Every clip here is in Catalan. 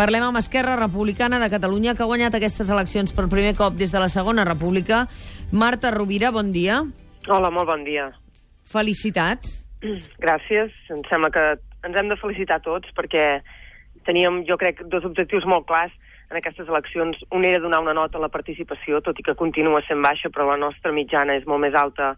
Parlem amb Esquerra Republicana de Catalunya, que ha guanyat aquestes eleccions per primer cop des de la Segona República. Marta Rovira, bon dia. Hola, molt bon dia. Felicitats. Gràcies. Em sembla que ens hem de felicitar tots perquè teníem, jo crec, dos objectius molt clars en aquestes eleccions. Un era donar una nota a la participació, tot i que continua sent baixa, però la nostra mitjana és molt més alta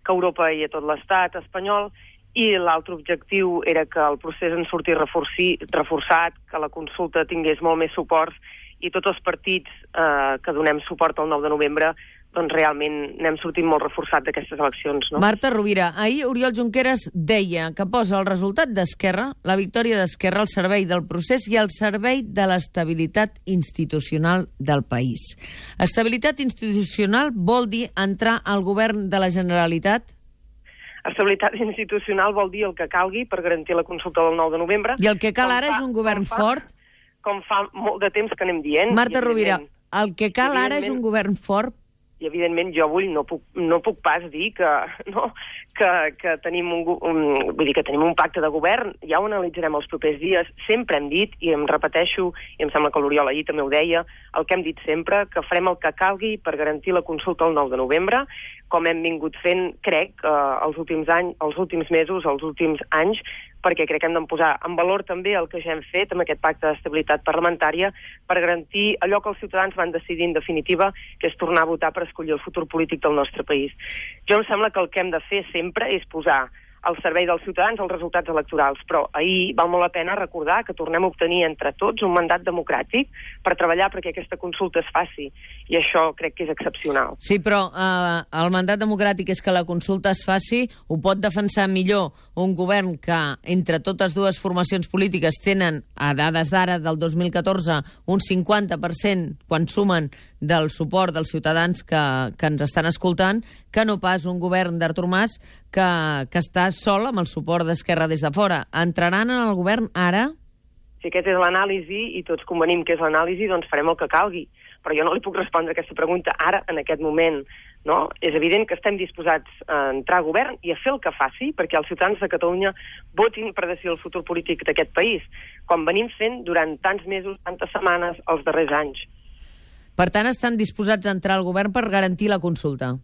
que Europa i a tot l'estat espanyol, i l'altre objectiu era que el procés en sortís reforçat, que la consulta tingués molt més suports i tots els partits eh, que donem suport el 9 de novembre doncs realment n'hem sortit molt reforçat d'aquestes eleccions. No? Marta Rovira, ahir Oriol Junqueras deia que posa el resultat d'Esquerra, la victòria d'Esquerra al servei del procés i al servei de l'estabilitat institucional del país. Estabilitat institucional vol dir entrar al govern de la Generalitat? Estabilitat institucional vol dir el que calgui per garantir la consulta del 9 de novembre. I el que cal ara és un govern com fa, fort? Com fa molt de temps que anem dient. Marta Rovira, el que cal ara és un govern fort I, evidentment, jo avui no puc, no puc pas dir que, no, que, que tenim un, un, vull dir que tenim un pacte de govern. Ja ho analitzarem els propers dies. Sempre hem dit, i em repeteixo, i em sembla que l'Oriol ahir també ho deia, el que hem dit sempre, que farem el que calgui per garantir la consulta el 9 de novembre, com hem vingut fent, crec, eh, els últims anys, els últims mesos, els últims anys, perquè crec que hem de posar en valor també el que ja hem fet amb aquest pacte d'estabilitat parlamentària per garantir allò que els ciutadans van decidir en definitiva, que és tornar a votar per escollir el futur polític del nostre país. Jo em sembla que el que hem de fer sempre és posar al servei dels ciutadans els resultats electorals, però ahir val molt la pena recordar que tornem a obtenir entre tots un mandat democràtic per treballar perquè aquesta consulta es faci, i això crec que és excepcional. Sí, però eh, el mandat democràtic és que la consulta es faci, ho pot defensar millor un govern que entre totes dues formacions polítiques tenen, a dades d'ara del 2014, un 50% quan sumen del suport dels ciutadans que, que ens estan escoltant, que no pas un govern d'Artur Mas que, que està sol amb el suport d'Esquerra des de fora. Entraran en el govern ara? Si aquest és l'anàlisi i tots convenim que és l'anàlisi, doncs farem el que calgui. Però jo no li puc respondre aquesta pregunta ara, en aquest moment. No? És evident que estem disposats a entrar a govern i a fer el que faci perquè els ciutadans de Catalunya votin per decidir el futur polític d'aquest país, com venim fent durant tants mesos, tantes setmanes, els darrers anys. Per tant, estan disposats a entrar al govern per garantir la consulta.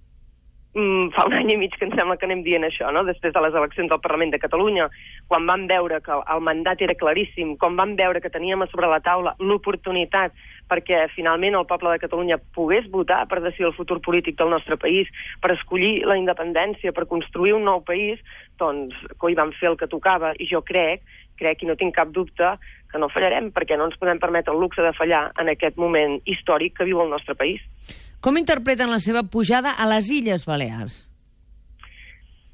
mm, fa un any i mig que em sembla que anem dient això, no? després de les eleccions del Parlament de Catalunya, quan vam veure que el mandat era claríssim, quan vam veure que teníem a sobre la taula l'oportunitat perquè finalment el poble de Catalunya pogués votar per decidir el futur polític del nostre país, per escollir la independència, per construir un nou país, doncs coi vam fer el que tocava i jo crec, crec i no tinc cap dubte que no fallarem perquè no ens podem permetre el luxe de fallar en aquest moment històric que viu el nostre país. Com interpreten la seva pujada a les Illes Balears?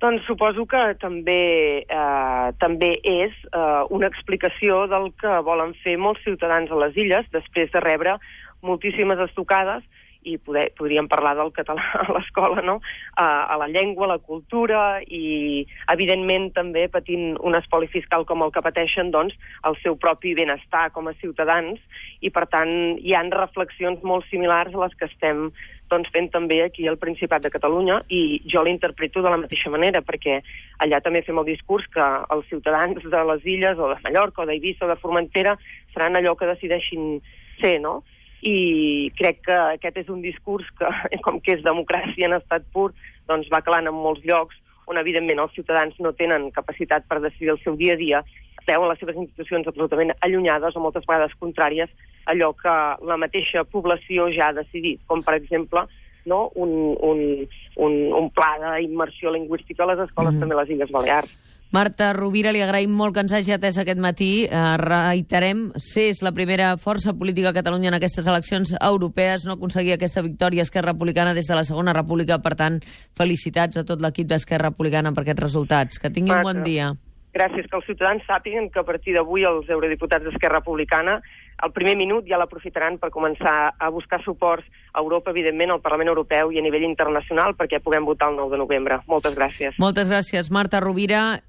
Doncs suposo que també, eh, també és eh, una explicació del que volen fer molts ciutadans a les illes després de rebre moltíssimes estocades i poder, podríem parlar del català a l'escola, no? A, a la llengua, a la cultura i, evidentment, també patint un espoli fiscal com el que pateixen, doncs, el seu propi benestar com a ciutadans i, per tant, hi han reflexions molt similars a les que estem doncs, fent també aquí al Principat de Catalunya i jo l'interpreto de la mateixa manera perquè allà també fem el discurs que els ciutadans de les illes o de Mallorca o d'Eivissa o de Formentera seran allò que decideixin ser, no? I crec que aquest és un discurs que, com que és democràcia en estat pur, doncs va calant en molts llocs on, evidentment, els ciutadans no tenen capacitat per decidir el seu dia a dia, veuen les seves institucions absolutament allunyades o moltes vegades contràries a allò que la mateixa població ja ha decidit, com, per exemple, no? un, un, un, un pla d'immersió lingüística a les escoles mm -hmm. també a les Illes Balears. Marta Rovira, li agraïm molt que ens hagi atès aquest matí. Eh, reiterem, ser és la primera força política a Catalunya en aquestes eleccions europees, no aconseguir aquesta victòria Esquerra Republicana des de la Segona República. Per tant, felicitats a tot l'equip d'Esquerra Republicana per aquests resultats. Que tingui un bon dia. Gràcies, que els ciutadans sàpiguen que a partir d'avui els eurodiputats d'Esquerra Republicana el primer minut ja l'aprofitaran per començar a buscar suports a Europa, evidentment, al Parlament Europeu i a nivell internacional perquè puguem votar el 9 de novembre. Moltes gràcies. Moltes gràcies, Marta Rovira.